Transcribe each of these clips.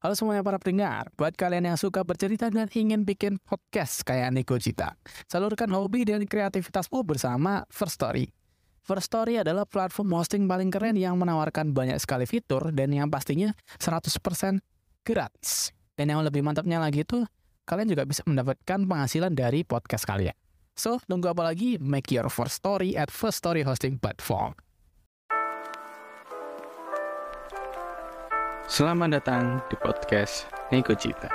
Halo semuanya para pendengar, buat kalian yang suka bercerita dan ingin bikin podcast kayak Niko Cita, salurkan hobi dan kreativitasmu bersama First Story. First Story adalah platform hosting paling keren yang menawarkan banyak sekali fitur dan yang pastinya 100% gratis. Dan yang lebih mantapnya lagi itu, kalian juga bisa mendapatkan penghasilan dari podcast kalian. So, tunggu apa lagi? Make your first story at First Story Hosting Platform. Selamat datang di podcast Niko Cita.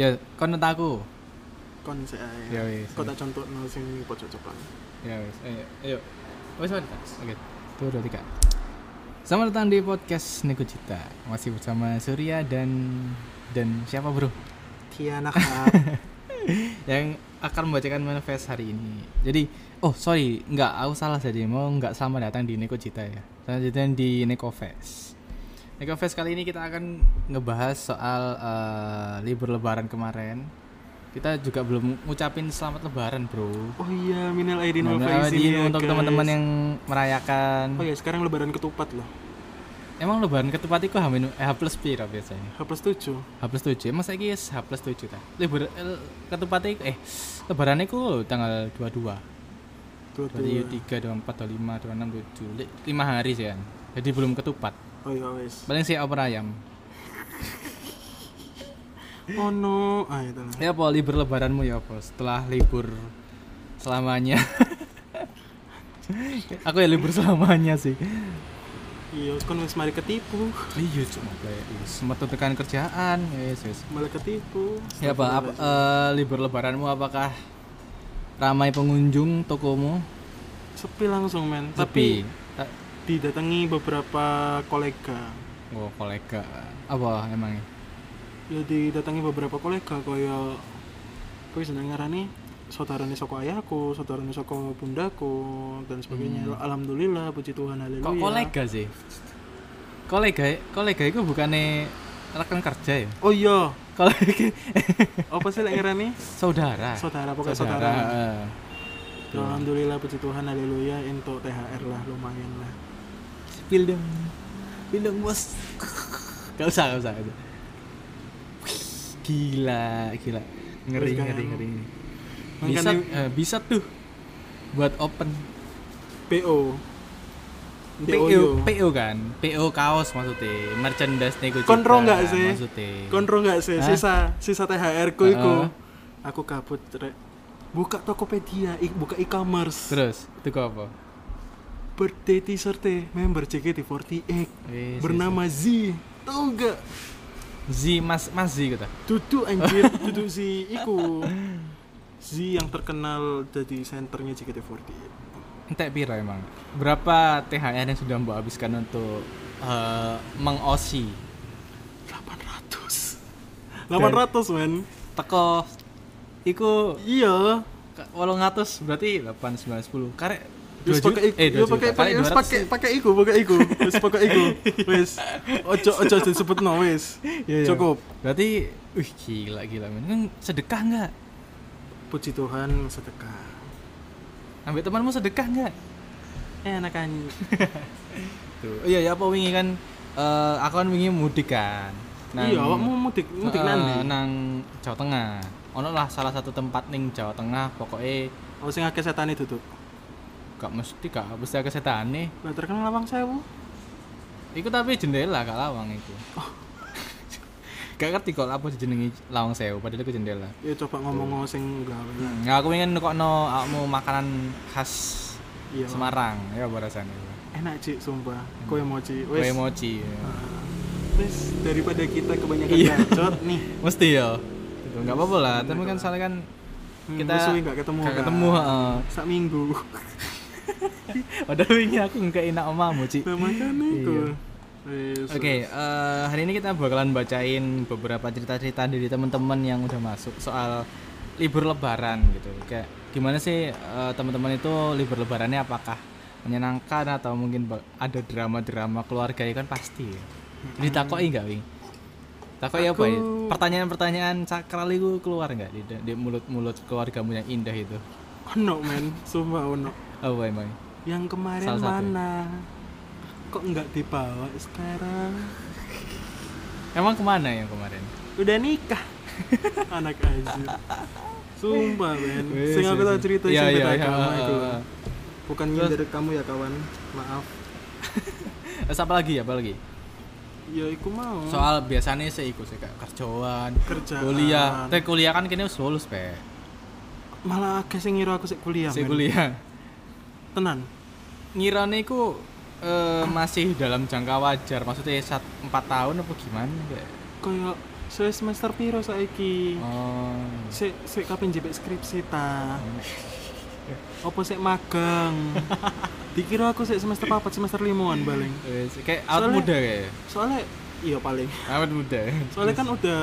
Ya, kon aku. kon sik ae. Ya wis. Kok tak contohno sing pojok depan. Ya wis, ayo. Ayo. Wis mari. Oke. Tuh, dua, tiga. Selamat datang di podcast Niko Cita. Masih bersama Surya dan dan siapa, Bro? Tiana Kak. yang akan membacakan manifest hari ini. Jadi, oh sorry, nggak, aku salah jadi mau nggak selamat datang di Neko Cita ya. Datang di Neko Fest. Neko Fest kali ini kita akan ngebahas soal eh, libur Lebaran kemarin. Kita juga belum ngucapin selamat Lebaran, bro. oh iya, minal aidin wal faizin ya, untuk teman-teman yang merayakan. Oh iya, sekarang lebaran ketupat loh. Emang Lebaran ketupat itu H, eh, H plus piro biasanya? H plus 7. H plus 7 emang saya H plus 7 ta libur eh, ketupat iku eh lebaran iku tanggal 22 berarti 3, 24, 25, 26, 27 Li- 5 hari sih kan jadi belum ketupat Oh iya wes. paling sih opera ayam Oh no. Ah itu lah. ya apa libur lebaranmu ya apa setelah libur selamanya aku ya libur selamanya sih Iya, kon wis mari ketipu. iya cuma kayak metu tekan kerjaan yes, yes. Malah ketipu. ya apa, apa eh, libur lebaranmu apakah ramai pengunjung tokomu Sepi langsung men. Tapi Tapi didatangi beberapa kolega. oh kolega apa emangnya Ya didatangi beberapa kolega kaya kowe seneng ngarani saudarane saka ayahku, saudarane saka bundaku dan sebagainya. Alhamdulillah, puji Tuhan, haleluya. Hmm. kok kolega sih kolega kolega itu bukannya rekan kerja ya Oh iya, kolega apa sih lek ngarani? saudara Saudara, pokoknya saudara. eh. Ya, Alhamdulillah, puji Tuhan, haleluya, untuk THR lah lumayan lah. spill dong spill dong bos gak usah gak usah, gila gila ngeri ngeri ngeri Makanya- bisa eh, bisa tuh buat open PO. PO PO. Kan PO kaos maksudnya merchandise nego Kontro nggak sih? maksudnya Kontrol nggak sih sisa sisa THR ku iku. Heeh. Aku kabut rek. Buka Tokopedia, buka e-commerce. terus itu apa Birthday t-shirt member JKT48 Wis, bernama Z. Tahu nggak? Z Mas Mas Z kata. Duduk anjir, duduk si iku. Z yang terkenal jadi senternya JKT48. Entek pira emang? Berapa THR yang sudah Mbak habiskan untuk eh, mengosi 800. 800 men. teko iku Iya. ke- 800 berarti 8 9 10 karek Wis 2 pakai eh 2 yo juta pakai pakai wis 200 pakai pakai iku, pakai iku. Wis pakai iku. Wis. Ojo ojo disebutno wis. Iya, iya. Cukup. Berarti wih gila gila men. Kan sedekah enggak? Puji Tuhan sedekah. Ambil temanmu sedekah enggak? Enak kan. Tuh. Iya ya apa wingi kan eh aku kan wingi mudik kan. Iya, awakmu mudik mudik Eh, nanti. nang Jawa Tengah. Ono lah salah satu tempat ning Jawa Tengah pokoknya Oh sing akeh setane duduk. gak mesti gak mesti agak setan nih. Lah terkenal Lawang Sewu. Iku tapi jendela gak lawang iku. Gak ngerti kok apa dijenengi lawang sewu padahal iku jendela. Ya coba ngomong sing gawe. Hmm, aku ingin nekokno awakmu makanan khas Iya. Semarang ya apa rasanya. Enak Cik, sumpah. Mochi. Kue Wis. mochi. ya. Wis daripada kita kebanyakan Iya. bacot nih. Mesti ya. Itu enggak apa-apa lah, tapi kan soalnya kan Hmm, kita nggak ketemu. gak kan. ketemu heeh. Sak minggu. Padahal ini aku nggak enak omamu, Ci. Nah, makanya iku. Iya. Oke, eh, hari ini kita bakalan bacain beberapa cerita-cerita dari teman-teman yang udah masuk soal libur lebaran gitu. Kayak gimana sih eh, teman-teman itu libur lebarannya apakah menyenangkan atau mungkin ada drama-drama keluarga ya kan pasti. ya. Ditakoki enggak, Wi? Takut ya apa ya? Pertanyaan-pertanyaan sakral itu keluar nggak di, di mulut-mulut keluargamu yang indah itu? ono men sumpah ono Apa emang? yang kemarin Salah satu. Kok nggak dibawa sekarang Emang ke mana yang kemarin? udah nikah anak aja sumpah men sing aku tau cerita Iya, sing iya, agama iya, itu iya. bukan nyindir kamu ya kawan maaf apa lagi? Apa lagi? ya iku mau Soal biasanya sih ikut sih kayak kerjaan, Kerjaan. kuliah. Tapi kuliah kan kini lulus, Pe. malah agak ngira aku sik kuliah Si men. kuliah. tenan Ngirane iku eh, masih dalam jangka wajar. Maksudnya sat 4 tahun apa gimana kayak. koyo saya semester piro saiki Oh. sik sik kapan jebek skripsi ta opo sik magang dikira aku sik semester papat semester limuan paling Wes, kayak awet muda kayak. soalnya iya paling Awet muda. soalnya kan udah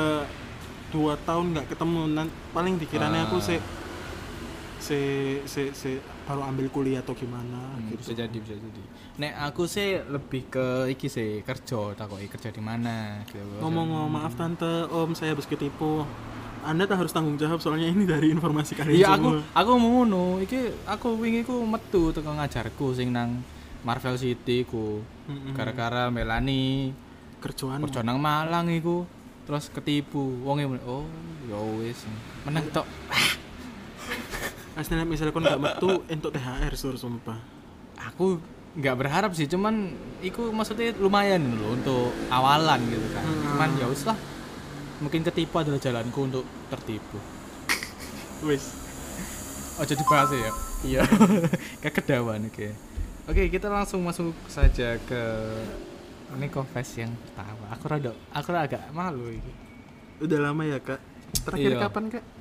dua tahun nggak ketemu paling dikiranya aku Ah. sik sik sik sik baru ambil kuliah atau gimana Hmm, gitu. bisa jadi bisa jadi. Nek aku sih lebih ke iki sih kerja takoki kerja di mana gitu. Ngomong ngomong maaf tante. Om saya habis ketipu. Anda tak harus tanggung jawab soalnya ini dari informasi kalian iya aku aku mau ngono. Iki aku wingi ku metu teko ngajarku sing nang Marvel City ku. Mm-mm. gara-gara Melani kerjaan kerja nang Malang iku. Terus ketipu. Wonge muni, oh ya wis. Menang tok Aslinya misalnya kon nggak metu untuk THR sur sumpah. Aku nggak berharap sih cuman iku maksudnya lumayan loh untuk awalan gitu kan. Hmm. cuman ya wis lah. Mungkin ketipu adalah jalanku untuk tertipu. Wis. Oh jadi bahas ya? Iya. Kekedawan oke. Oke kita langsung masuk saja ke ini confess yang pertama. Aku rada aku rada agak malu ini. Udah lama ya kak? Terakhir Iya. kapan kak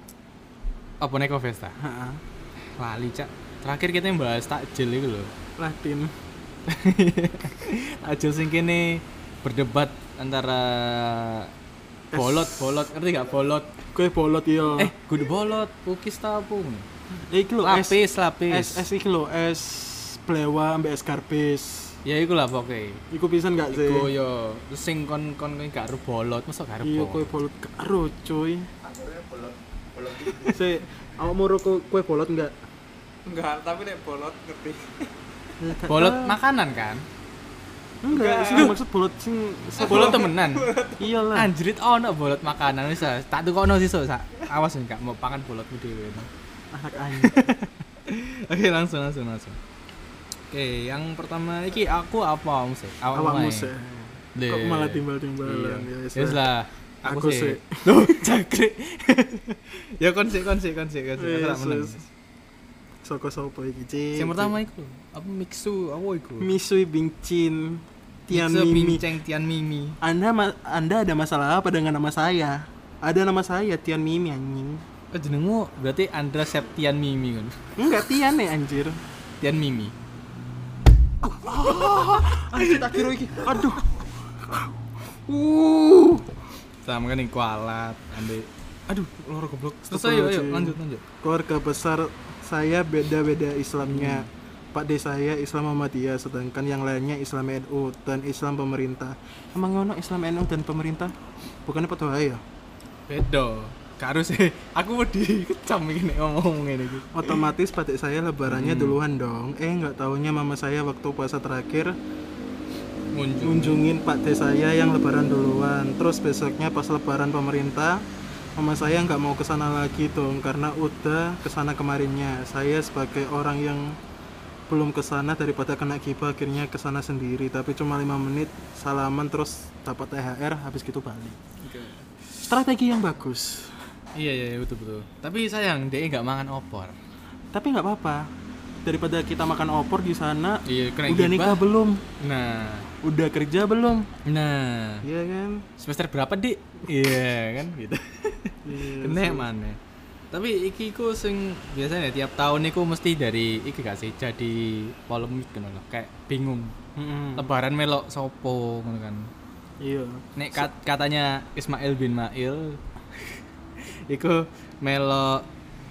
apa nih confess ta Ha-ha. lali cak. Terakhir kita yang bahas takjil itu loh. Latin. Takjil sing kene berdebat antara bolot bolot. Ngerti gak bolot. Kue bolot yo eh kudu bolot kukis tapung eh iki lho es. Lapis es lapis es lho es blewa ambek es karpis ya iku lah pokoknya iku pisan gak sih? Iku yo. Sing kon kon gak bolot masa gak ru iya kue bolot karo cuy si awakmu ro ku- kue bolot enggak Enggak, tapi nek bolot ngerti. bolot makanan kan? Enggak sih maksud bolot sing bolot temenan? Iyalah. Anjrit ono bolot makanan bisa tak tukono sih so sak. Awas nih gak mau pangan bolotmu dhewe anak anjing oke langsung langsung langsung. Oke yang pertama iki aku apa om sih awakmu ae. sih Le. kok malah timbal-timbalan? Iya. ya wis lah. Aku aku, sih. Loh, jangkrik ya kon sih kon sih kon sih kon sih soko sopo iki Cik? yang pertama iku apa mixu apa iku Misui Bingcin Tian Mixu Mimi pinceng tian mimi Anda ma- Anda ada masalah apa dengan nama saya? Ada nama saya Tian Mimi anjing. oh jenengmu berarti Andra Septian Mimi kan Enggak Tian nih anjir. Tian Mimi Anjir tak kira iki. Aduh. Uh. Sama kan yang kualat ambil aduh loro goblok ayo ayo aja. lanjut lanjut Keluarga besar saya beda-beda Islamnya. Pak D saya Islam Muhammadiyah sedangkan yang lainnya Islam NU dan Islam pemerintah. Emang ngono Islam NU dan pemerintah? Bukannya padha ya? beda karo sih aku mau dikecam ini ngomong ini Otomatis patik saya lebarannya duluan dong. Eh nggak taunya mama saya waktu puasa terakhir ngunjungin. Pak D saya yang lebaran duluan. Terus besoknya pas lebaran pemerintah mama saya nggak mau ke sana lagi dong karena udah ke sana kemarinnya. Saya sebagai orang yang belum ke sana daripada kena gibah akhirnya ke sana sendiri. Tapi cuma lima menit salaman terus dapat THR habis gitu balik. Strategi yang bagus. Iya iya iya, betul betul. Tapi sayang dia nggak makan opor. Tapi nggak apa-apa daripada kita makan opor di sana iya udah nikah belum? Nah. Udah kerja belum? Nah. Iya kan? Semester berapa dik? Iya kan? Gitu. Iya, kena mana tapi iki ku sing biasanya tiap tahun iku mesti dari iki gak sih? Jadi polemik kan loh kayak bingung. Mm-mm. lebaran melok sopo ngono kan? Iya. Nek kat- katanya Ismail bin Mail iku melok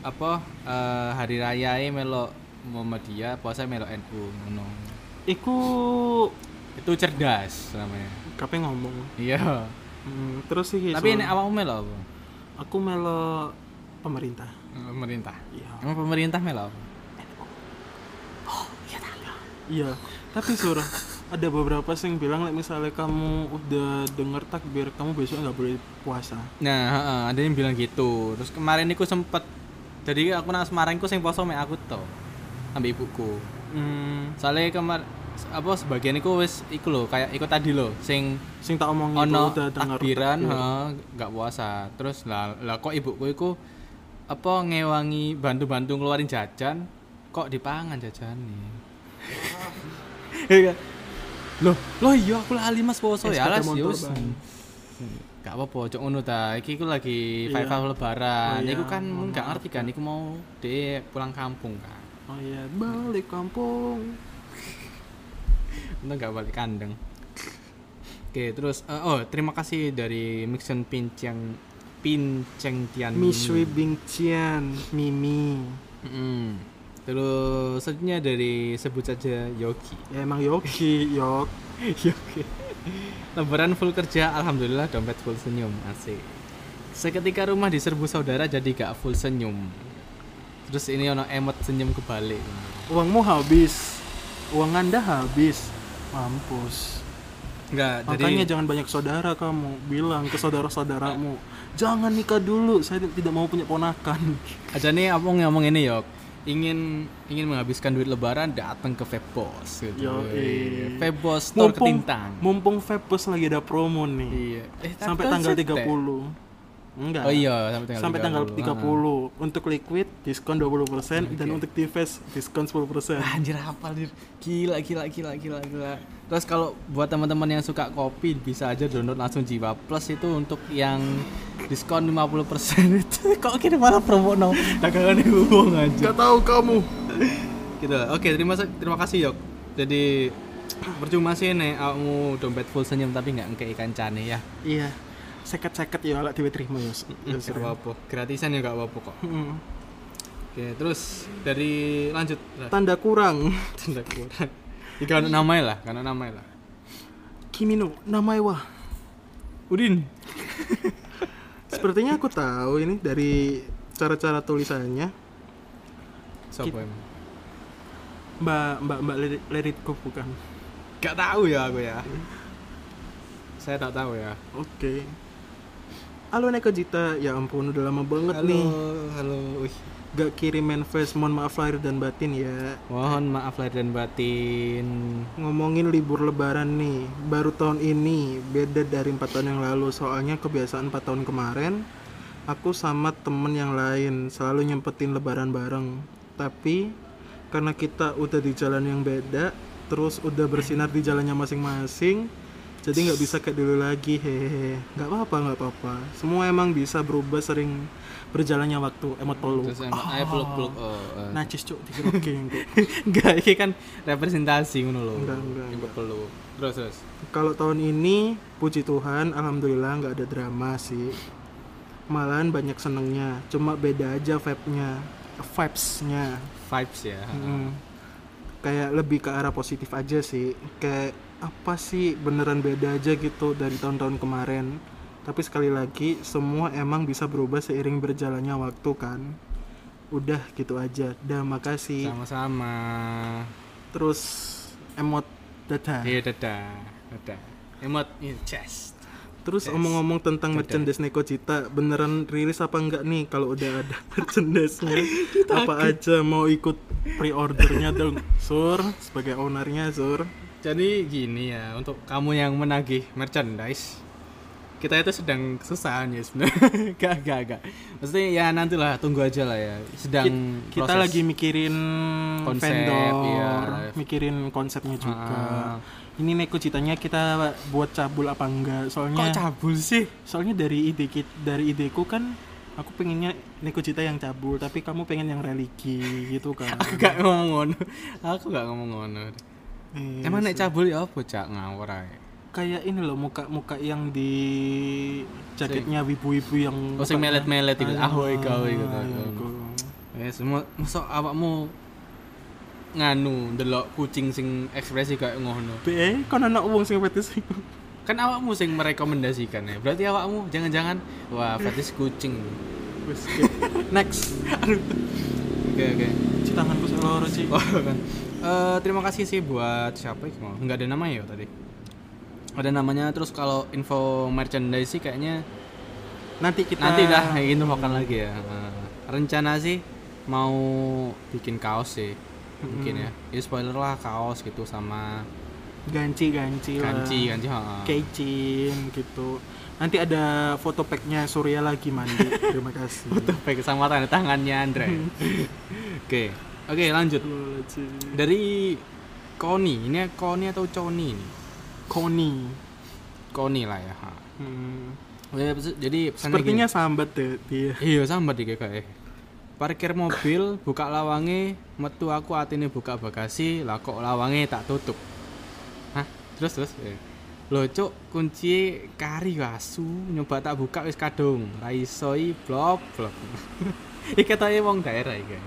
apa eh, hari raya melok Muhammadiyah puasa melok NU ngono Iku itu cerdas namanya kape ngomong. iya Hmm, terus sih Tapi ini awakmu melo apa? aku melo pemerintah Pemerintah. iya Emang pemerintah melo apa? iya tapi sur ada beberapa sih yang bilang like, misalnya kamu udah denger takbir kamu besok nggak boleh puasa Nah, ada yang bilang gitu. Terus kemarin aku sempet jadi aku nang Semarang ku sing poso mek aku to. Ambil ibuku. hmm, Soalnya kemar apa sebagian iku wis iku lho kayak ikut tadi lho sing sing tak omongin ono itu takbiran nggak puasa. Terus lah lah kok ibuku iku apa ngewangi bantu-bantu ngeluarin jajan kok dipangan jajan nih. loh, loh iya aku lali Mas poso ya alas yo. wis. Bang. Gak apa-apa, cok ngono ta. Iki ku lagi Iya. five five lebaran. Oh, iya, Iku kan nggak ngerti kan, iku mau de pulang kampung kan. Oh iya balik kampung Untung gak balik kandang. Oke, terus eh, oh terima kasih dari Mixon Pinceng Pinceng Tian. Misui Bingcian Mimi Mm. Terus selanjutnya dari sebut saja Yogi. ya emang Yogi Yok Yogi. Lebaran full kerja, alhamdulillah dompet full senyum, asik. Seketika rumah diserbu saudara jadi gak full senyum. Terus ini ono emot senyum kebalik. uangmu habis uang anda habis mampus Enggak, makanya jadi jangan banyak saudara kamu bilang ke saudara-saudaramu jangan nikah dulu saya tidak mau punya ponakan aja nih apa ngomong ini yok ingin ingin menghabiskan duit lebaran datang ke Febos gitu. Yoi. Febos Store Ketintang. mumpung Vapos lagi ada promo nih Iya. Eh, sampai tanggal setek. 30 enggak Oh iya, sampai tanggal sampai tanggal 30. 30 untuk liquid diskon 20% dan untuk device diskon 10% Ah, Anjir hafal dir. Gila gila gila gila gila. Terus kalau buat teman-teman yang suka kopi bisa aja download langsung Jiwa Plus itu untuk yang diskon 50% itu kok kira malah promo no dagangan hubung aja. Gak tahu kamu Gitu. Oke, terima terima kasih Yok. Jadi percuma sih nih kamu dompet full senyum tapi nggak ngekei kancane ya. iya seket-seket ya lah tiba terima ya gak apa-apa. Gratisan ya gak apa-apa kok. Oke, terus dari lanjut. Tanda kurang Tanda kurang. Iki kan namanya lah, karena namanya lah. Kimino namai wa Udin. sepertinya aku tahu ini dari cara-cara tulisannya Siapa emang? mbak mbak mbak Lerit- leritku bukan Gak tahu ya aku ya. Saya tak tahu ya. oke halo Neko Jita ya ampun udah lama banget Halo, nih. halo. Wih. gak kirim manifest. Mohon maaf lahir dan batin ya. Mohon maaf lahir dan batin. ngomongin libur lebaran nih baru tahun ini. Beda dari empat tahun yang lalu. Soalnya kebiasaan empat tahun kemarin aku sama temen yang lain selalu nyempetin lebaran bareng. Tapi karena kita udah di jalan yang beda terus udah bersinar di jalannya masing-masing jadi nggak bisa kayak dulu lagi hehehe nggak apa-apa nggak apa-apa semua emang bisa berubah sering berjalannya waktu emot peluk Terus emang ayo peluk-peluk. Oh, eh. najis cuk digerokin kok Enggak, ini kan representasi ngono loh. Enggak, enggak, peluk. Terus terus. Kalau tahun ini, puji Tuhan, alhamdulillah nggak ada drama sih. Malahan banyak senengnya, cuma beda aja vibe-nya, vibes-nya. Vibes ya. Mm. Kayak lebih ke arah positif aja sih. Kayak apa sih beneran beda aja gitu dari tahun-tahun kemarin. Tapi sekali lagi, semua emang bisa berubah seiring berjalannya waktu kan. Udah gitu aja. Dah makasih. Sama-sama. Terus emot dadah. Iya, dadah. Dadah. Emot in chest. Terus Yes. omong-omong tentang Dadah. merchandise Neko Cita, beneran rilis apa enggak nih kalau udah ada merchandise-nya? apa aja mau ikut pre-ordernya dong, Sur, sebagai ownernya, Sur. Jadi gini ya, untuk kamu yang menagih merchandise, kita itu sedang kesusahan ya sebenarnya. gak, gak, gak. Maksudnya ya nantilah tunggu aja lah ya. Sedang Ki- Kita proses. lagi mikirin Konsep, vendor, iya. mikirin konsepnya juga. Ah. Ini Neko Citanya kita buat cabul apa enggak? Kok Soalnya cabul sih? soalnya dari ide dari ideku kan aku pengennya Neko Cita yang cabul, tapi kamu pengen yang religi gitu kan. Aku gak ngomong ngono. Aku gak ngomong ngono. Eh, Emang nek cabul ya apa cak ngawur ae. kayak ini loh muka-muka yang di jaketnya wibu-wibu yang Oh sing melet-melet itu. Ah, Ahoy gawe gitu. iya, iku. Ya semua masa awakmu nganu ndelok kucing sing ekspresi kayak ngono. Be, kon anak wong sing fetis iku. Kan awakmu sing merekomendasikan ya. Berarti awakmu jangan-jangan wah fetish kucing. Wis, next Oke oke. Ci tanganku seloro Ci Oh kan. Eh, terima kasih sih buat siapa ya? Enggak ada namanya ya tadi. Ada namanya terus kalau info merchandise sih kayaknya nanti kita nanti dah kayak gitu makan lagi ya. Eh, rencana sih mau bikin kaos sih. Mungkin ya. Ya spoiler lah kaos gitu sama ganci-ganci lah ganci ganci ha. kecin gitu nanti ada foto packnya Surya lagi mandi terima kasih Baik sama tanda tangannya Andre. Oke. Oke, lanjut. Dari Koni, ini Koni atau Coni ini? Koni Koni lah ya. ha. hmm. Jadi sepertinya sambat deh dia gini. Iya, sambat iki kayak. Parkir mobil, buka lawange, metu aku atine buka bagasi, lah kok lawange tak tutup. Hah? Terus terus. Eh. Lho cuk, kunci kari asu, nyoba tak buka wis kadung. Ra iso i blok blok. iki ketoke wong daerah iki.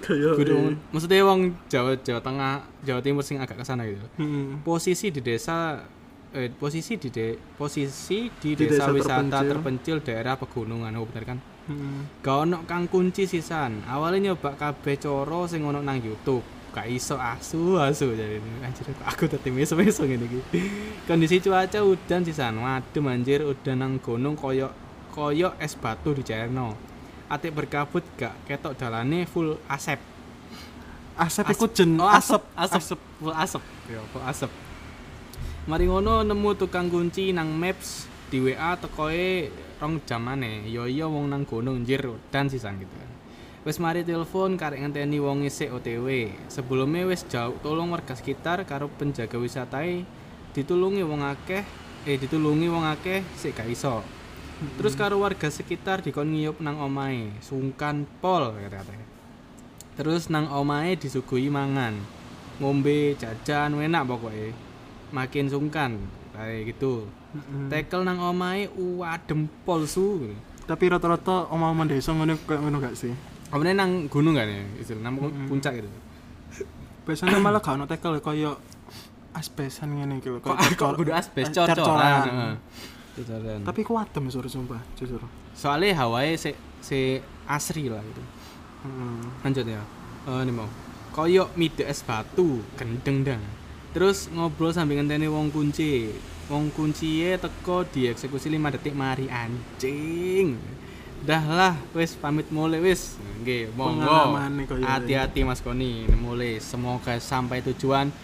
Kayak Kudu maksudnya wong Jawa Jawa Tengah, Jawa Timur sing agak ke sana gitu. hmm. Posisi di desa eh, posisi di de, posisi di, Di desa, desa wisata terpencil. terpencil daerah pegunungan, oh bener kan? Hmm. Gak ono kang kunci sisan. Awalnya nyoba kabeh coro sing ono nang YouTube. Gak iso asu asu jadi anjir kok aku tadi meso meso ngene iki. Kondisi cuaca udan sisan. Waduh anjir udan nang gunung koyo koyo es batu di Cerno. Atik berkabut gak ketok dalane full asep. asap iku jen Oh, asap asap, asap, full asap. Ya, full asap. Mari ngono nemu tukang kunci nang Maps di WA tekoe rong jamane. Yo yo wong nang gunung njir dan sisan gitu kan. Wis mari telepon karek ngenteni wong isik OTW. Sebelumnya wis jauh tolong warga sekitar karo penjaga wisatae ditulungi wong akeh eh ditulungi wong akeh sik gak iso. Terus karo warga sekitar dikon ngiyup nang omahe, sungkan pol kata-kata. Terus nang omahe disuguhi mangan. Ngombe, jajan, enak pokoknya. Makin sungkan kayak gitu. Tekel nang omahe uadem pol su. tapi rata-rata omong-omong desa ngono kayak ngono gak sih Apa nang gunung kan ya? Istilah nang puncak gitu. biasanya malah gak ono tekel kayak asbesan ngene iki lho Kok kudu asbes eh, Cor-coran. tapi ku adem sur sumpah jujur. Soalnya hawae se se asri lah gitu. hmm. lanjut ya. Eh ini mau. Koyok mide es batu gendeng dang. Terus ngobrol sambil ngenteni wong kunci. Wong kunci teko dieksekusi 5 detik mari anjing. Dah lah wis pamit mulai wis. Nggih monggo. Hati-hati Mas Koni. Mulai semoga sampai tujuan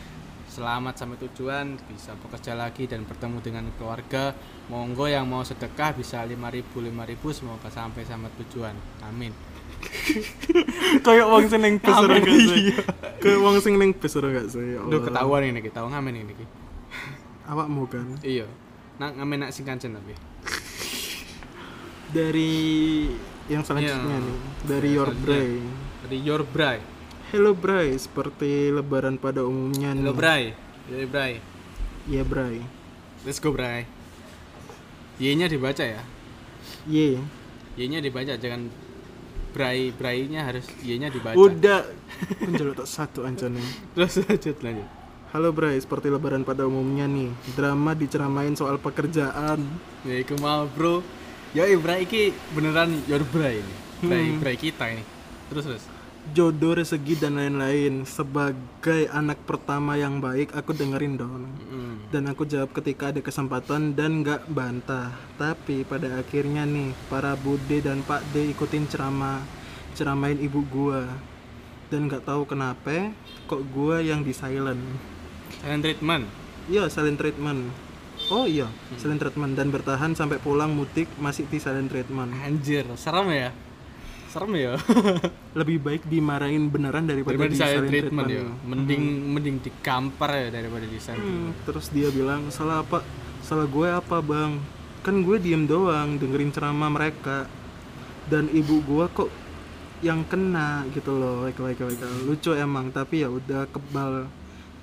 selamat sampai tujuan bisa bekerja lagi dan bertemu dengan keluarga monggo yang mau sedekah bisa 5000 5000 semoga sampai sampai tujuan amin kayak sing ning bus ora Amin, gak sih kayak sing ning bus ora gak sih Duh Allah. ketahuan ini kita ngamen ini Ki. awakmu kan Iya. Nak ngamen nak sing kancen tapi. dari yang selanjutnya Iya. nih dari Your Selanjutnya. Bray Dari Your Bray. Hello Bray seperti lebaran pada umumnya nih Halo Bray. Halo Bray. Iya Bray Let's go Bray. Y-nya dibaca ya. Ye Y-nya dibaca jangan Bray Bray-nya harus Y-nya dibaca. udah penjelok tak satu ancane Terus lanjut lanjut. Halo Bray seperti lebaran pada umumnya nih drama diceramain soal pekerjaan Ya iku mau bro. Ya Bray iki beneran Your Bray ini. Bray Hmm. Bray kita ini. Terus terus. Jodoh rezeki dan lain-lain. Sebagai anak pertama yang baik aku dengerin dong. Mm. dan aku jawab ketika ada kesempatan dan nggak bantah. Tapi pada akhirnya nih para bude dan pak D ikutin ceramah ceramain ibu gua. Dan nggak tahu kenapa kok gua yang di silent. Silent treatment. iya silent treatment. Oh iya silent treatment. Dan bertahan sampai pulang mudik masih di silent treatment. Anjir, serem ya. Serem ya. lebih baik dimarahin beneran daripada, daripada di silent treatment ya. Hmm. mending mending digampar ya daripada di silent Hmm, terus dia bilang salah apa? Salah gue apa bang? Kan gue diem doang dengerin ceramah mereka. Dan ibu gue kok yang kena gitu loh like, like, like. lucu emang tapi ya udah kebal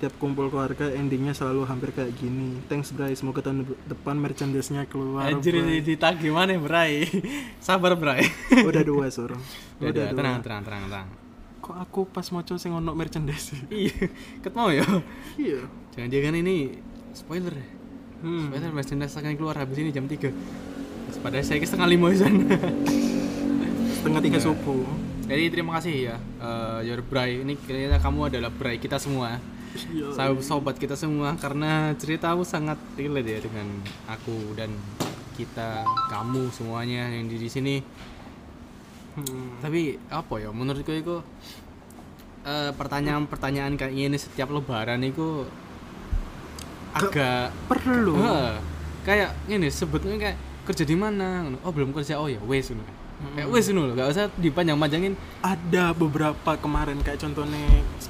tiap kumpul keluarga endingnya selalu hampir kayak gini thanks Bray semoga tahun de- depan merchandise-nya keluar Anjir Bray. di ditagih mana Bray? Sabar Bray. udah dua sur Udah, udah dua tenang, tenang, tenang, tenang. kok aku pas mau coba sing ono merchandise Iya, ket mau ya. iya Jangan jangan ini spoiler. Hmm. Spider merchandise akan keluar habis ini jam 3 Padahal saya ke setengah lima Setengah tiga subuh. Jadi terima kasih ya eh, Your Bray Ini kayaknya kamu adalah Bray kita semua Iya. Sobat kita semua Karena ceritamu sangat relate ya dengan aku dan kita Kamu semuanya yang di, di sini Hmm. Tapi apa ya menurutku itu eh, Pertanyaan-pertanyaan kayak ini setiap lebaran itu Agak Perlu. Heeh. kayak ini sebetulnya kayak kerja di mana oh belum kerja oh ya wes kayak wes loh gak usah dipanjang-panjangin Ada beberapa kemarin kayak contohnya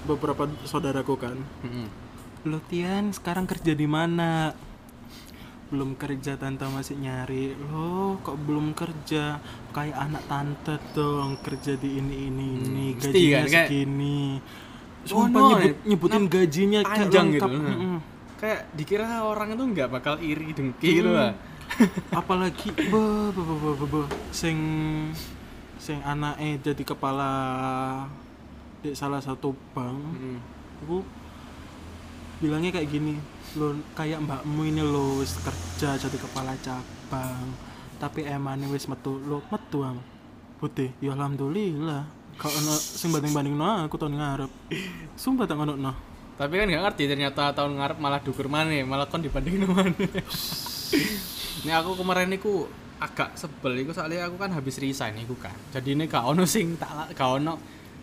beberapa saudaraku kan. Heeh. Lo Tian sekarang kerja di mana? Belum kerja tante masih nyari. Lo kok belum kerja? Kayak anak tante dong kerja di ini ini ini Hmm, gajinya kan, segini. Oh, Sumpah no, nyebut, nih. nyebutin gajinya kayak panjang lengkap. gitu. Mm-mm. kayak dikira orang itu nggak bakal iri dengki gitu lah Apalagi be, be, be, be, be, sing sing anaknya jadi kepala di salah satu bank. Heeh. aku bilangnya kayak gini lo kayak mbakmu ini lo wis kerja jadi kepala cabang tapi emane wis metu lo metu am putih ya alhamdulillah kalau ono sing banding banding no aku tahun ngarep sumpah tak ngono no tapi kan nggak ngerti ternyata tahun ngarep malah dukur mana malah kon dibandingin mana ini aku kemarin niku agak sebel iku soalnya aku kan habis resign iku kan. Jadi ini gak ono sing tak gak ono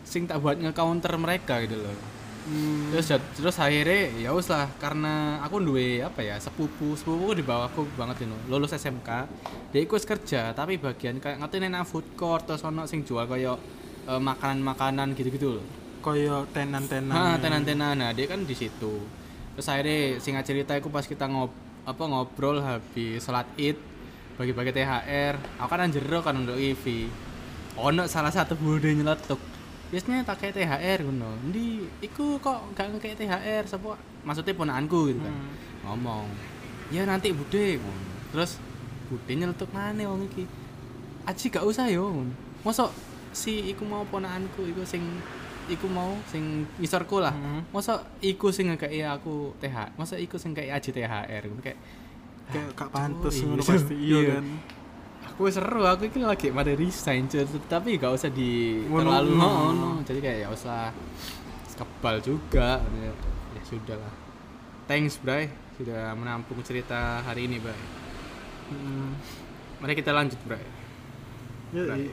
sing tak buat nge-counter mereka gitu loh. Hmm, terus terus akhirnya ya wis lah karena aku duwe apa ya sepupu. Sepupu di bawahku banget itu lulus SMK dia ikut kerja tapi bagian kayak ngerti nang food court terus ono sing jual kayak eh, makanan-makanan gitu-gitu loh. Koyo tenan tenan Nah, tenan-tenan. Nah, dia kan di situ. Terus akhirnya singkat cerita aku pas kita ngob apa ngobrol habis sholat Id bagi-bagi THR. Aku kan anjero kan untuk EV. Ono salah satu bude nyeletuk. Biasanya tak kayak THR ngono. Ndi iku kok gak kayak THR sapa maksudnya ponakanku gitu kan. Ngomong. Ya nanti bude ngono. Terus bude nyeletuk mana wong iki? Aji gak usah yo. ngono. Mosok si iku mau ponakanku iku sing iku mau sing ngisorku lah. Hmm. Masa iku sing ngekei aku TH, masa iku sing kayak aja THR kayak kayak gak pantes Cuy. ngono pasti iya Iya. kan aku seru aku iki lagi pada resign tapi gak usah di terlalu ngono jadi kayak ya usah kebal juga ya, ya sudah lah thanks bray sudah menampung cerita hari ini bray Hmm. mari kita lanjut bray Ya, iya.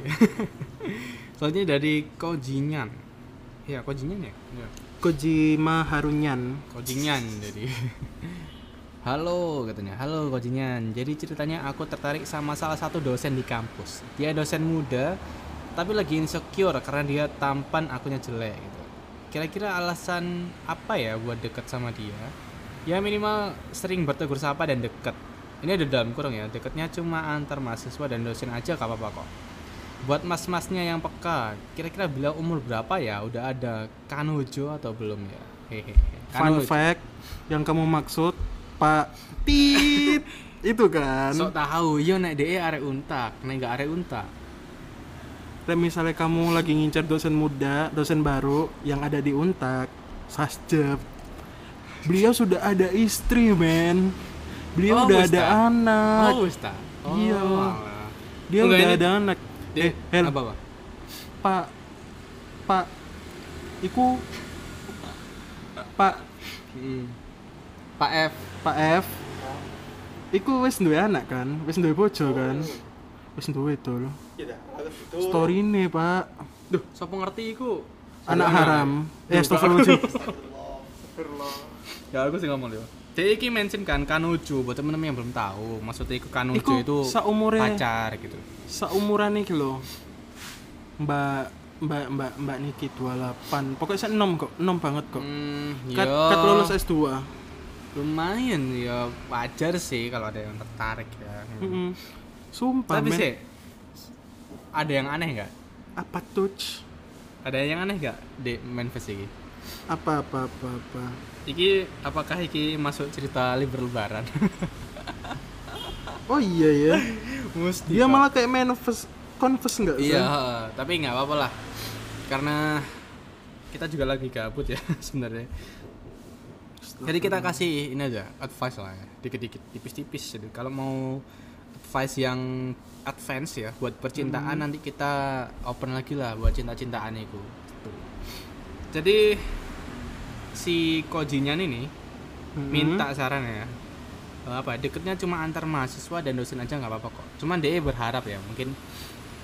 selanjutnya dari Kojinyan ya Kojinyan ya, ya. Kojima Harunyan Kojinyan jadi. Halo katanya, halo Kojinyan Jadi ceritanya aku tertarik sama salah satu dosen di kampus. Dia dosen muda Tapi lagi insecure karena dia tampan akunya jelek gitu. Kira-kira alasan apa ya buat deket sama dia? Ya minimal sering bertegur sapa dan deket. Ini ada dalam kurung ya Deketnya cuma antar mahasiswa dan dosen aja gak apa-apa kok Buat mas-masnya yang peka Kira-kira bila umur berapa ya Udah ada kanojo atau belum ya Hehehe fun fact yang kamu maksud Pak Tit itu kan Sok tahu, iya nek DE arek untak, nek gak arek untak. Dan misalnya kamu lagi ngincar dosen muda, dosen baru yang ada di Untak, Sasjep. Beliau sudah ada istri, men. Beliau Oh, udah ada anak. Oh, wis ta. Oh, Iya. Dia Enggak, udah ini- ada anak. Eh, Hel, apa, Pak? Pak. Pak. Iku Pak Mm. Pak F. Pak F. Iku wis duwe anak kan? Wis duwe bojo kan? Wis duwe itu loh. Story ini, Pak. Duh, sapa ngerti iku? Anak haram. Eh, astagfirullahaladzim. Ya aku sih ngomong lho. Dia iki mention kan Kanujo buat temen-temen yang belum tahu. Maksudnya iku Kanujo Iku itu saumure- pacar gitu. seumuran nih lo mbak mbak mbak mbak Niki 28 pokoknya saya 6 kok 6 banget kok Hmm, kat, yo. kat lulus S2 lumayan ya wajar sih kalau ada yang tertarik ya. Mm-mm. sumpah Tapi sih ada yang aneh nggak? apa tuh Ada yang aneh nggak di manifest ini? Apa apa apa apa Iki apakah iki masuk cerita libur lebaran? oh iya ya Mesti. dia malah kayak manifest confess nggak sih Iya, tapi nggak apa-apa lah. Karena kita juga lagi gabut ya sebenarnya. Jadi kita kasih ini aja advice lah ya, dikit-dikit, tipis-tipis. Jadi kalau mau advice yang advance ya buat percintaan nanti kita open lagi lah buat cinta-cintaan itu. Jadi si Kojinya ini Mm-mm. minta saran ya Eh, apa deketnya cuma antar mahasiswa dan dosen aja nggak apa-apa kok. Cuman dia berharap ya mungkin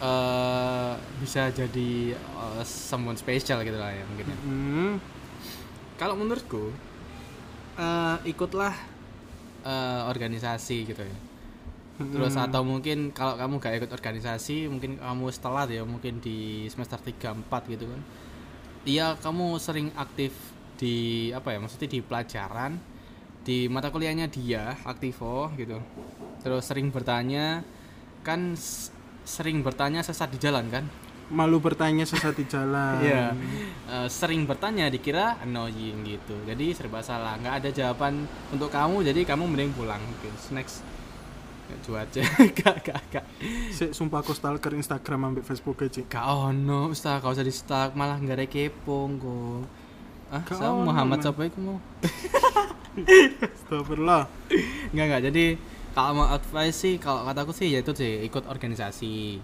eh bisa jadi eh, someone special gitu lah ya mungkin. ya. Hmm. Kalau menurutku eh, ikutlah eh, organisasi gitu ya. Terus Mm-mm. atau mungkin kalau kamu gak ikut organisasi, mungkin kamu setelah ya mungkin di semester 3 4 gitu kan. Iya, kamu sering aktif di apa ya? Maksudnya di pelajaran, di mata kuliahnya dia aktivo gitu. Terus sering bertanya kan sering bertanya sesat di jalan kan? malu bertanya sesat di jalan. Iya. Eh, sering bertanya dikira annoying gitu. Jadi serba salah, nggak ada jawaban untuk kamu, jadi kamu mending pulang. Oke, next. Cuaca, gak, gak, gak. Sik, sumpah aku stalker Instagram ambek Facebook aja. Gak ono, ustaz, gak usah di stuck, malah nggak ada kepo. Ah, Gak sama ono, Muhammad men. siapa itu mau? Astagfirullah. Nggak, nggak. Jadi kalau mau advice sih, kalau kataku sih ya itu sih ikut organisasi.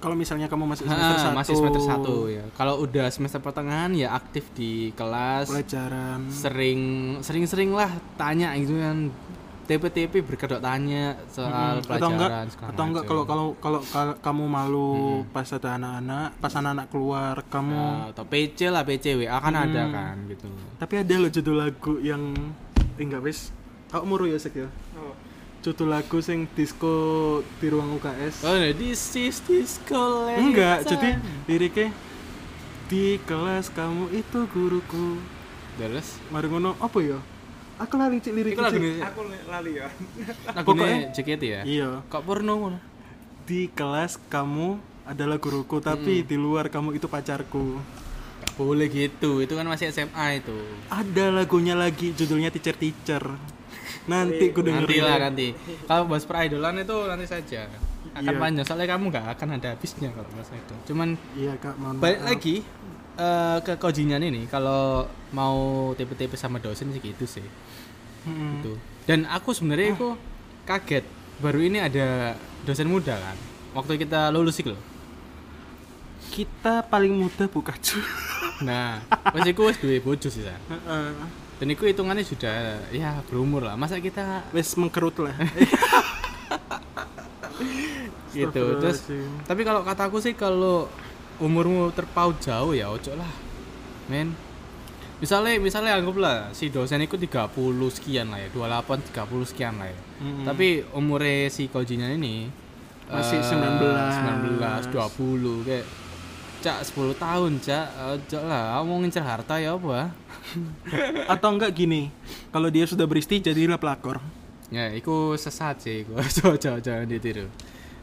Kalau misalnya kamu masih semester Ha, satu, masih semester satu ya. Kalau udah semester pertengahan ya aktif di kelas. pelajaran. sering sering-sering lah tanya gitu kan TP-TP berkedok tanya soal Mm-mm. pelajaran atau enggak atau enggak kalau kalau kalau kal- kamu malu pas ada anak-anak pas anak-anak keluar kamu Nah, atau PC lah PC WA kan ada Hmm. kan gitu. Tapi ada loh judul lagu yang eh, enggak wis. Aku muru ya sek ya? Oh. judul lagu sing disco di ruang UKS oh nah, this is disco enggak lesson. jadi liriknya di kelas kamu itu guruku. Terus? Mari ngono apa ya aku lali cik lirik. Aku li- lali ya. lagunya JKT ya? iya. Kok porno ngono? Di kelas kamu adalah guruku tapi di luar kamu itu pacarku. Gak boleh gitu itu kan masih SMA itu. Ada lagunya lagi judulnya teacher teacher. Nanti ku dengerin. Nanti lah nanti. Kalau bahas peridolan itu nanti saja. Akan Iya. panjang soalnya kamu nggak akan ada habisnya kalau bahas itu cuman iya kak mohon balik lagi eh, ke kojinyan ini kalau mau TP-TP sama dosen sih gitu sih Mm-mm. gitu. Dan aku sebenarnya aku kaget. Baru ini ada dosen muda kan. Waktu kita lulus sih loh. Kita paling muda buka cuy nah pas iku wis duwe bojo sih San. Heeh. dan itu hitungannya sudah ya berumur lah. Masa kita wes mengkerut lah. Gitu. Terus tapi kalau kataku sih kalau umurmu terpaut jauh ya ojo lah. Men misalnya misalnya anggaplah si dosen itu 30 sekian lah ya 28 30 sekian lah ya. Mm-mm. tapi umurnya si kojinya ini Masih eh, 19. 19 20 kayak cak 10 tahun cak. Ojo lah mau ngincer harta ya apa? Atau enggak gini kalau dia sudah beristi jadilah pelakor. Ya itu sesat sih itu ojo jangan ditiru.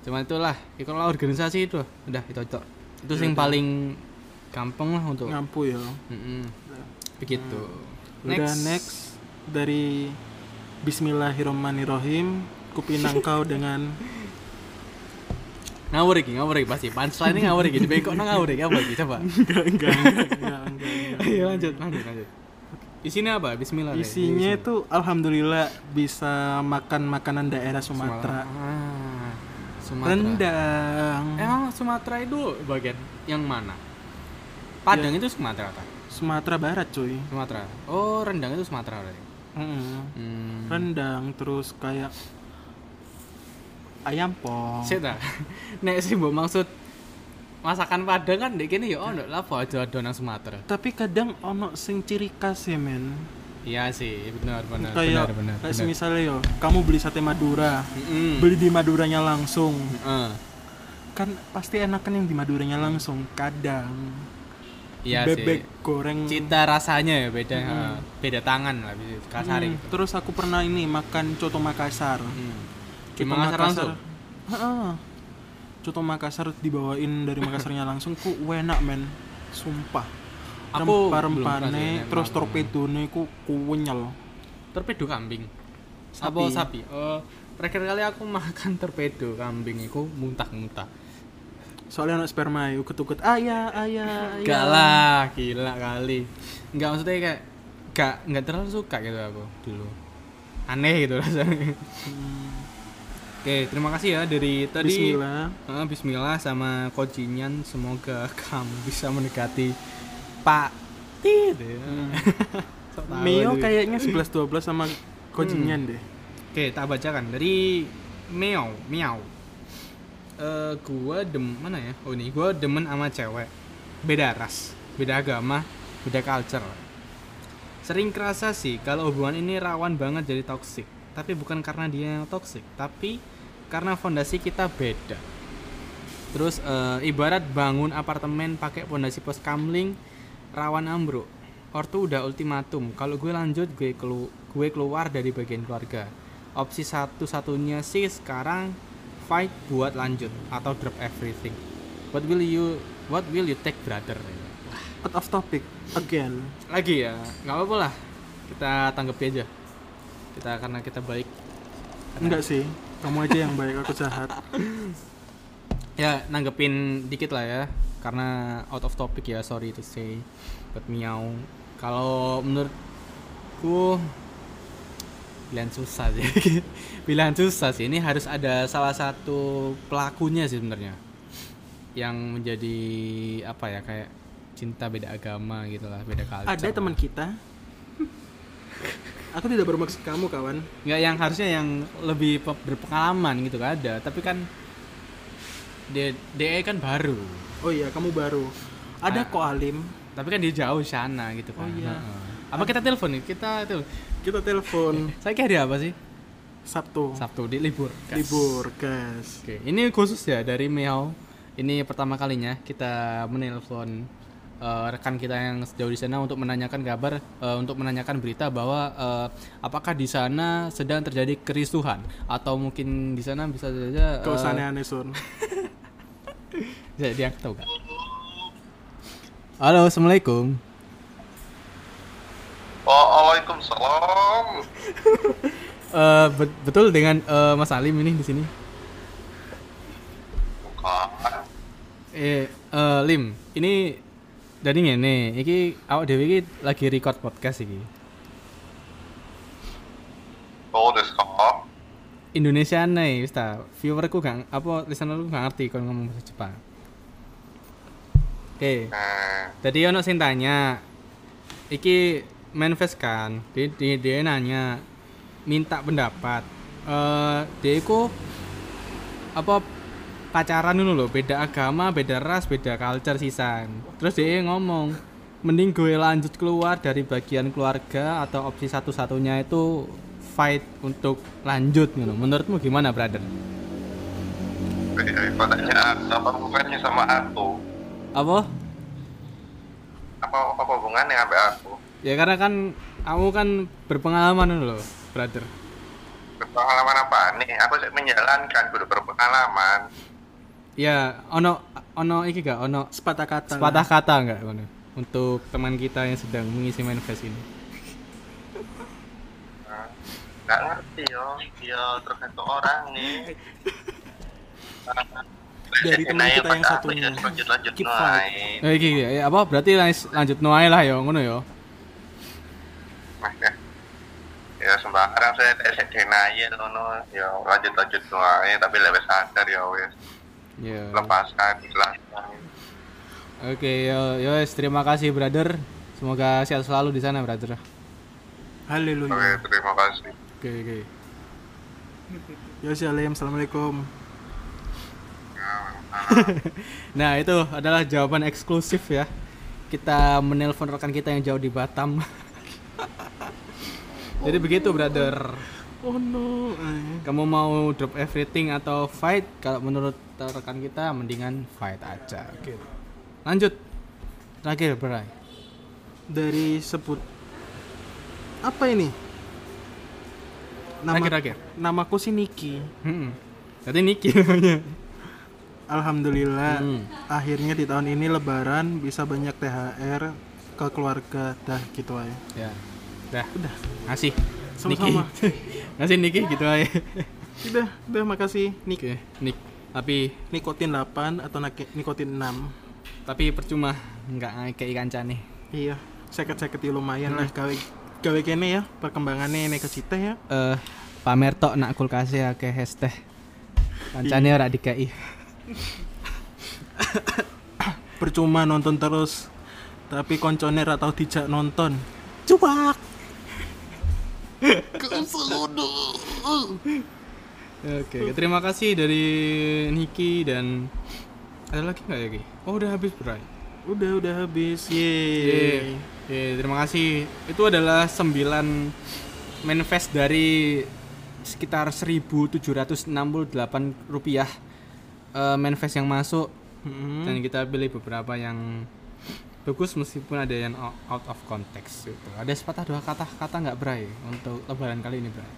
Cuman itulah ikutlah organisasi itu. Udah itu itu itu Ya yang udah. paling gampang lah untuk ngampu ya. Mm-mm. Begitu. Udah next. dari Bismillahirrahmanirrahim kupinang kau dengan ngawur iki ngawur iki pasti. Punchline ini ngawur iki dibengkok nang ngawur iki apa iki? Coba. Enggak enggak enggak enggak, ayo lanjut lanjut lanjut. Isinya apa? Bismillah isinya Isinya. itu alhamdulillah bisa makan makanan daerah Sumatera. Ah, Sumatera. Rendang. Emang Sumatera itu bagian yang mana? Padang Ya. itu Sumatera tak? Sumatera Barat cuy Sumatera oh rendang itu Sumatera berarti Mm-mm. hmm. rendang terus kayak ayam pong Sik ta. Nek sih mbok maksud masakan Padang kan ndek kene ya ono lah apa aja ada nang Sumatera. tapi kadang ono sing ciri khas ya men Iya sih, benar benar kayak benar benar. kayak benar. misalnya yo kamu beli sate Madura Mm-mm. beli di Maduranya langsung Heeh. kan pasti enakan yang di Maduranya langsung kadang Iya bebek sih. goreng Cita rasanya ya beda, Mm. heeh. beda tangan lah kasar Hmm, gitu. terus aku pernah ini makan coto Makassar Hmm. Di Coto Makassar langsung. Heeh. coto Makassar dibawain dari Makassarnya langsung ku enak men sumpah Aku rempah-rempahnya terus emang. torpedone ku kunyel Torpedo kambing. Sapi. Apa sapi? Oh, terakhir kali aku makan torpedo kambing itu muntah-muntah. Soalnya anak sperma ya, ukut-ukut ayah ayah ayah Gak lah, gila kali. Enggak maksudnya kayak gak nggak terlalu suka gitu aku dulu. Aneh gitu rasanya. Oke terima kasih ya dari tadi. Bismillah. Ah, Bismillah sama Kojinyan semoga kamu bisa mendekati Pak Tit ya. Sok tahu Mio aja. kayaknya 11-12 sama Kojinyan deh. Oke, tak bacakan. Dari Meow, Meow. Eh, gua dem mana ya? Oh ini, gua demen sama cewek. Beda ras, beda agama, beda culture. Sering kerasa sih kalau hubungan ini rawan banget jadi toxic. Tapi bukan karena dia yang toxic, tapi karena fondasi kita beda. Terus eh, ibarat bangun apartemen pakai fondasi pos kamling rawan ambruk. Ortu udah ultimatum, kalau gue lanjut gue kelu gue keluar dari bagian keluarga. Opsi satu-satunya sih sekarang fight buat lanjut atau drop everything. What will you what will you take brother? Out of topic again Lagi ya, nggak apa-apa lah. Kita tanggapi aja. Kita karena kita baik. Enggak sih Kamu aja yang baik aku jahat Ya, nanggepin dikit lah ya. Karena out of topic ya, sorry to say. But miau. Kalau menurutku pilihan susah sih. pilihan susah sih. Ini harus ada salah satu pelakunya sih sebenarnya. Yang menjadi apa ya kayak cinta beda agama gitu lah, beda culture. Ada teman kita Aku tidak bermaksud kamu kawan nggak yang harusnya yang lebih pe- berpengalaman gitu kan ada, tapi kan dia DE kan baru. Oh iya kamu baru Ada Ah. kok Alim tapi kan dia jauh sana gitu kan Oh iya. Heeh. Apa kita telepon nih? Kita tuh Kita telepon saya kira hari apa sih? Sabtu. Sabtu di libur guys. Libur guys oke ini khusus ya dari Meow. Ini pertama kalinya kita menelpon eh, rekan kita yang sejauh di sana untuk menanyakan kabar eh, untuk menanyakan berita bahwa eh, apakah di sana sedang terjadi kerisuhan? Atau mungkin di sana bisa saja eh, aneh-aneh Sun. Dia, dia tahu gak? Halo, assalamualaikum. Waalaikumsalam. Eh, bet- betul dengan eh, Mas Alim ini di sini. Bukan. Eh, eh, Lim, ini dari ngene, iki awak dhewe iki lagi record podcast iki. Oh, desu? Indonesia nih, wis ta. Viewerku gak apa listenerku gak ngerti kalau ngomong bahasa Jepang. Oke, Eh, tadi ono sing tanya. Iki manifest kan, dia, dia, dia nanya minta pendapat. Eh, dia iku apa pacaran dulu loh, beda agama, beda ras, beda culture sisan. Terus dia ngomong, mending gue lanjut keluar dari bagian keluarga atau opsi satu-satunya itu fight untuk lanjut gitu. Menurutmu gimana, brother? katanya apa hubungannya sama aku? Apa? Apa apa hubungannya sampai aku? Ya karena kan kamu kan berpengalaman dulu loh, brother. Berpengalaman apa nih? Aku sih menjalankan, kudu berpengalaman. Ya, ono ono iki gak ono Sepatah kata sepatah kata enggak ngono untuk teman kita yang sedang mengisi manifest ini. Nah, Nggak ngerti yo, yo tergantung orang nih. Dari teman kita yang satunya. Lanjut lanjut naik. Eh, iki ya, apa berarti lanjut lanjut noai lah ya ngono ya. Nah, ya. Ya sembarang saya tak denial ngono, ya lanjut lanjut naik tapi lebih sadar ya wes Ya. lepaskan ikhlaskan. Oke, yo yo wes, terima kasih brother. Semoga sehat selalu di sana, brother. Oke, Haleluya terima kasih. Oke, oke. Ya Alim Assalamualaikum Nah, itu adalah jawaban eksklusif ya. Kita menelpon rekan kita yang jauh di Batam. Jadi begitu, brother. Oh no. Kamu mau drop everything atau fight? Kalau menurut rekan kita mendingan fight aja. Gitu. Lanjut. Terakhir, Bray. Dari sebut Apa ini? Nama, Terakhir, terakhir. namaku sih Niki Hmm. Jadi Niki namanya. Alhamdulillah Hmm. akhirnya di tahun ini lebaran bisa banyak THR ke keluarga dah gitu aja Ya. Dah. Udah. Ngasih. Sama-sama. Niki. Ngasih Niki gitu aja. udah udah makasih Nik Oke, Nik. Tapi nikotin 8 atau nikotin 6 tapi percuma nggak kayak ikan cane. iya seket-seket ya lumayan lah gawe gawe kene ya perkembangannya Neko Cita ya Eh, pamer tok nak kulkasnya akeh es teh. Kancane ora dikai. percuma nonton terus tapi koncone ra tau dijak nonton Cuak. Oke, terima kasih dari Niki dan ada lagi nggak ya Ki? Oh udah habis Bray. udah udah habis Yeay. yeay Yeay, terima kasih. Itu adalah 9 manifest dari sekitar 1768 rupiah eh, manifest yang masuk Mm-mm. dan kita pilih beberapa yang bagus meskipun ada yang out of context gitu. Ada sepatah dua kata-kata nggak Bray untuk lebaran kali ini Bray?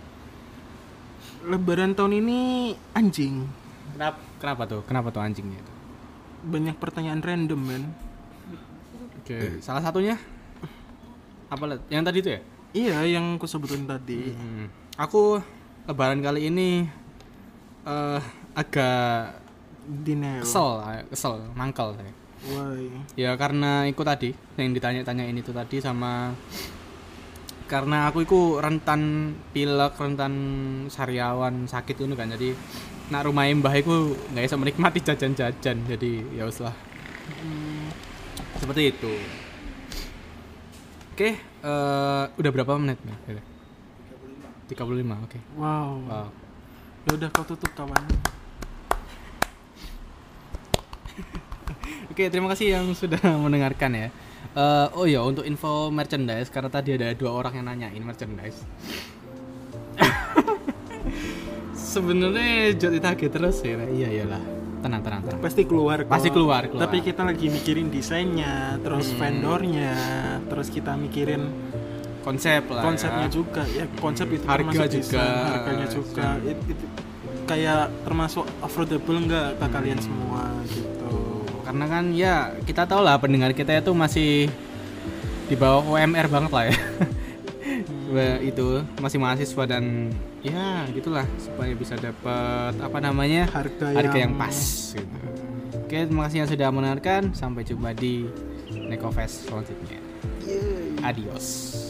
lebaran tahun ini anjing Kenapa? Kenapa tuh? Kenapa tuh anjingnya itu? banyak pertanyaan random men Oke, salah satunya apa Let? yang tadi itu ya? iya yang aku sebutin tadi Hmm. Aku lebaran kali ini eh agak Dinel kesel, eh, kesel, mangkel saya. Why? Ya karena ikut tadi yang ditanya-tanyain itu tadi sama karena aku itu rentan pilek, rentan sariawan, sakit itu kan. Jadi nak rumah mbah iku nggak bisa menikmati jajan-jajan. Jadi ya wis lah. Seperti itu. Oke eh, udah berapa menit nih 35 oke. Wow. Wow. Ya udah kau tutup kawan Oke, terima kasih yang sudah mendengarkan ya. Eh, oh iya, untuk info merchandise karena tadi ada dua orang yang nanyain merchandise. Sebenarnya Jot ditagih terus ya. Iya iyalah. Tenang, tenang, tenang. pasti keluar kok. Pasti keluar, keluar. tapi kita lagi mikirin desainnya terus Hmm. vendornya terus kita mikirin Konsep lah. konsepnya ya. juga ya konsep itu Harga juga. desain, harganya juga It- it- kayak termasuk affordable enggak ke kalian semua gitu Karena kan ya kita tahu lah pendengar kita itu masih di bawah UMR banget lah ya. Wah, itu masih mahasiswa dan ya gitulah supaya bisa dapat apa namanya harga, harga yang, yang, pas gitu. Oke, terima kasih yang sudah mendengarkan. Sampai jumpa di Nekofest selanjutnya. Adios.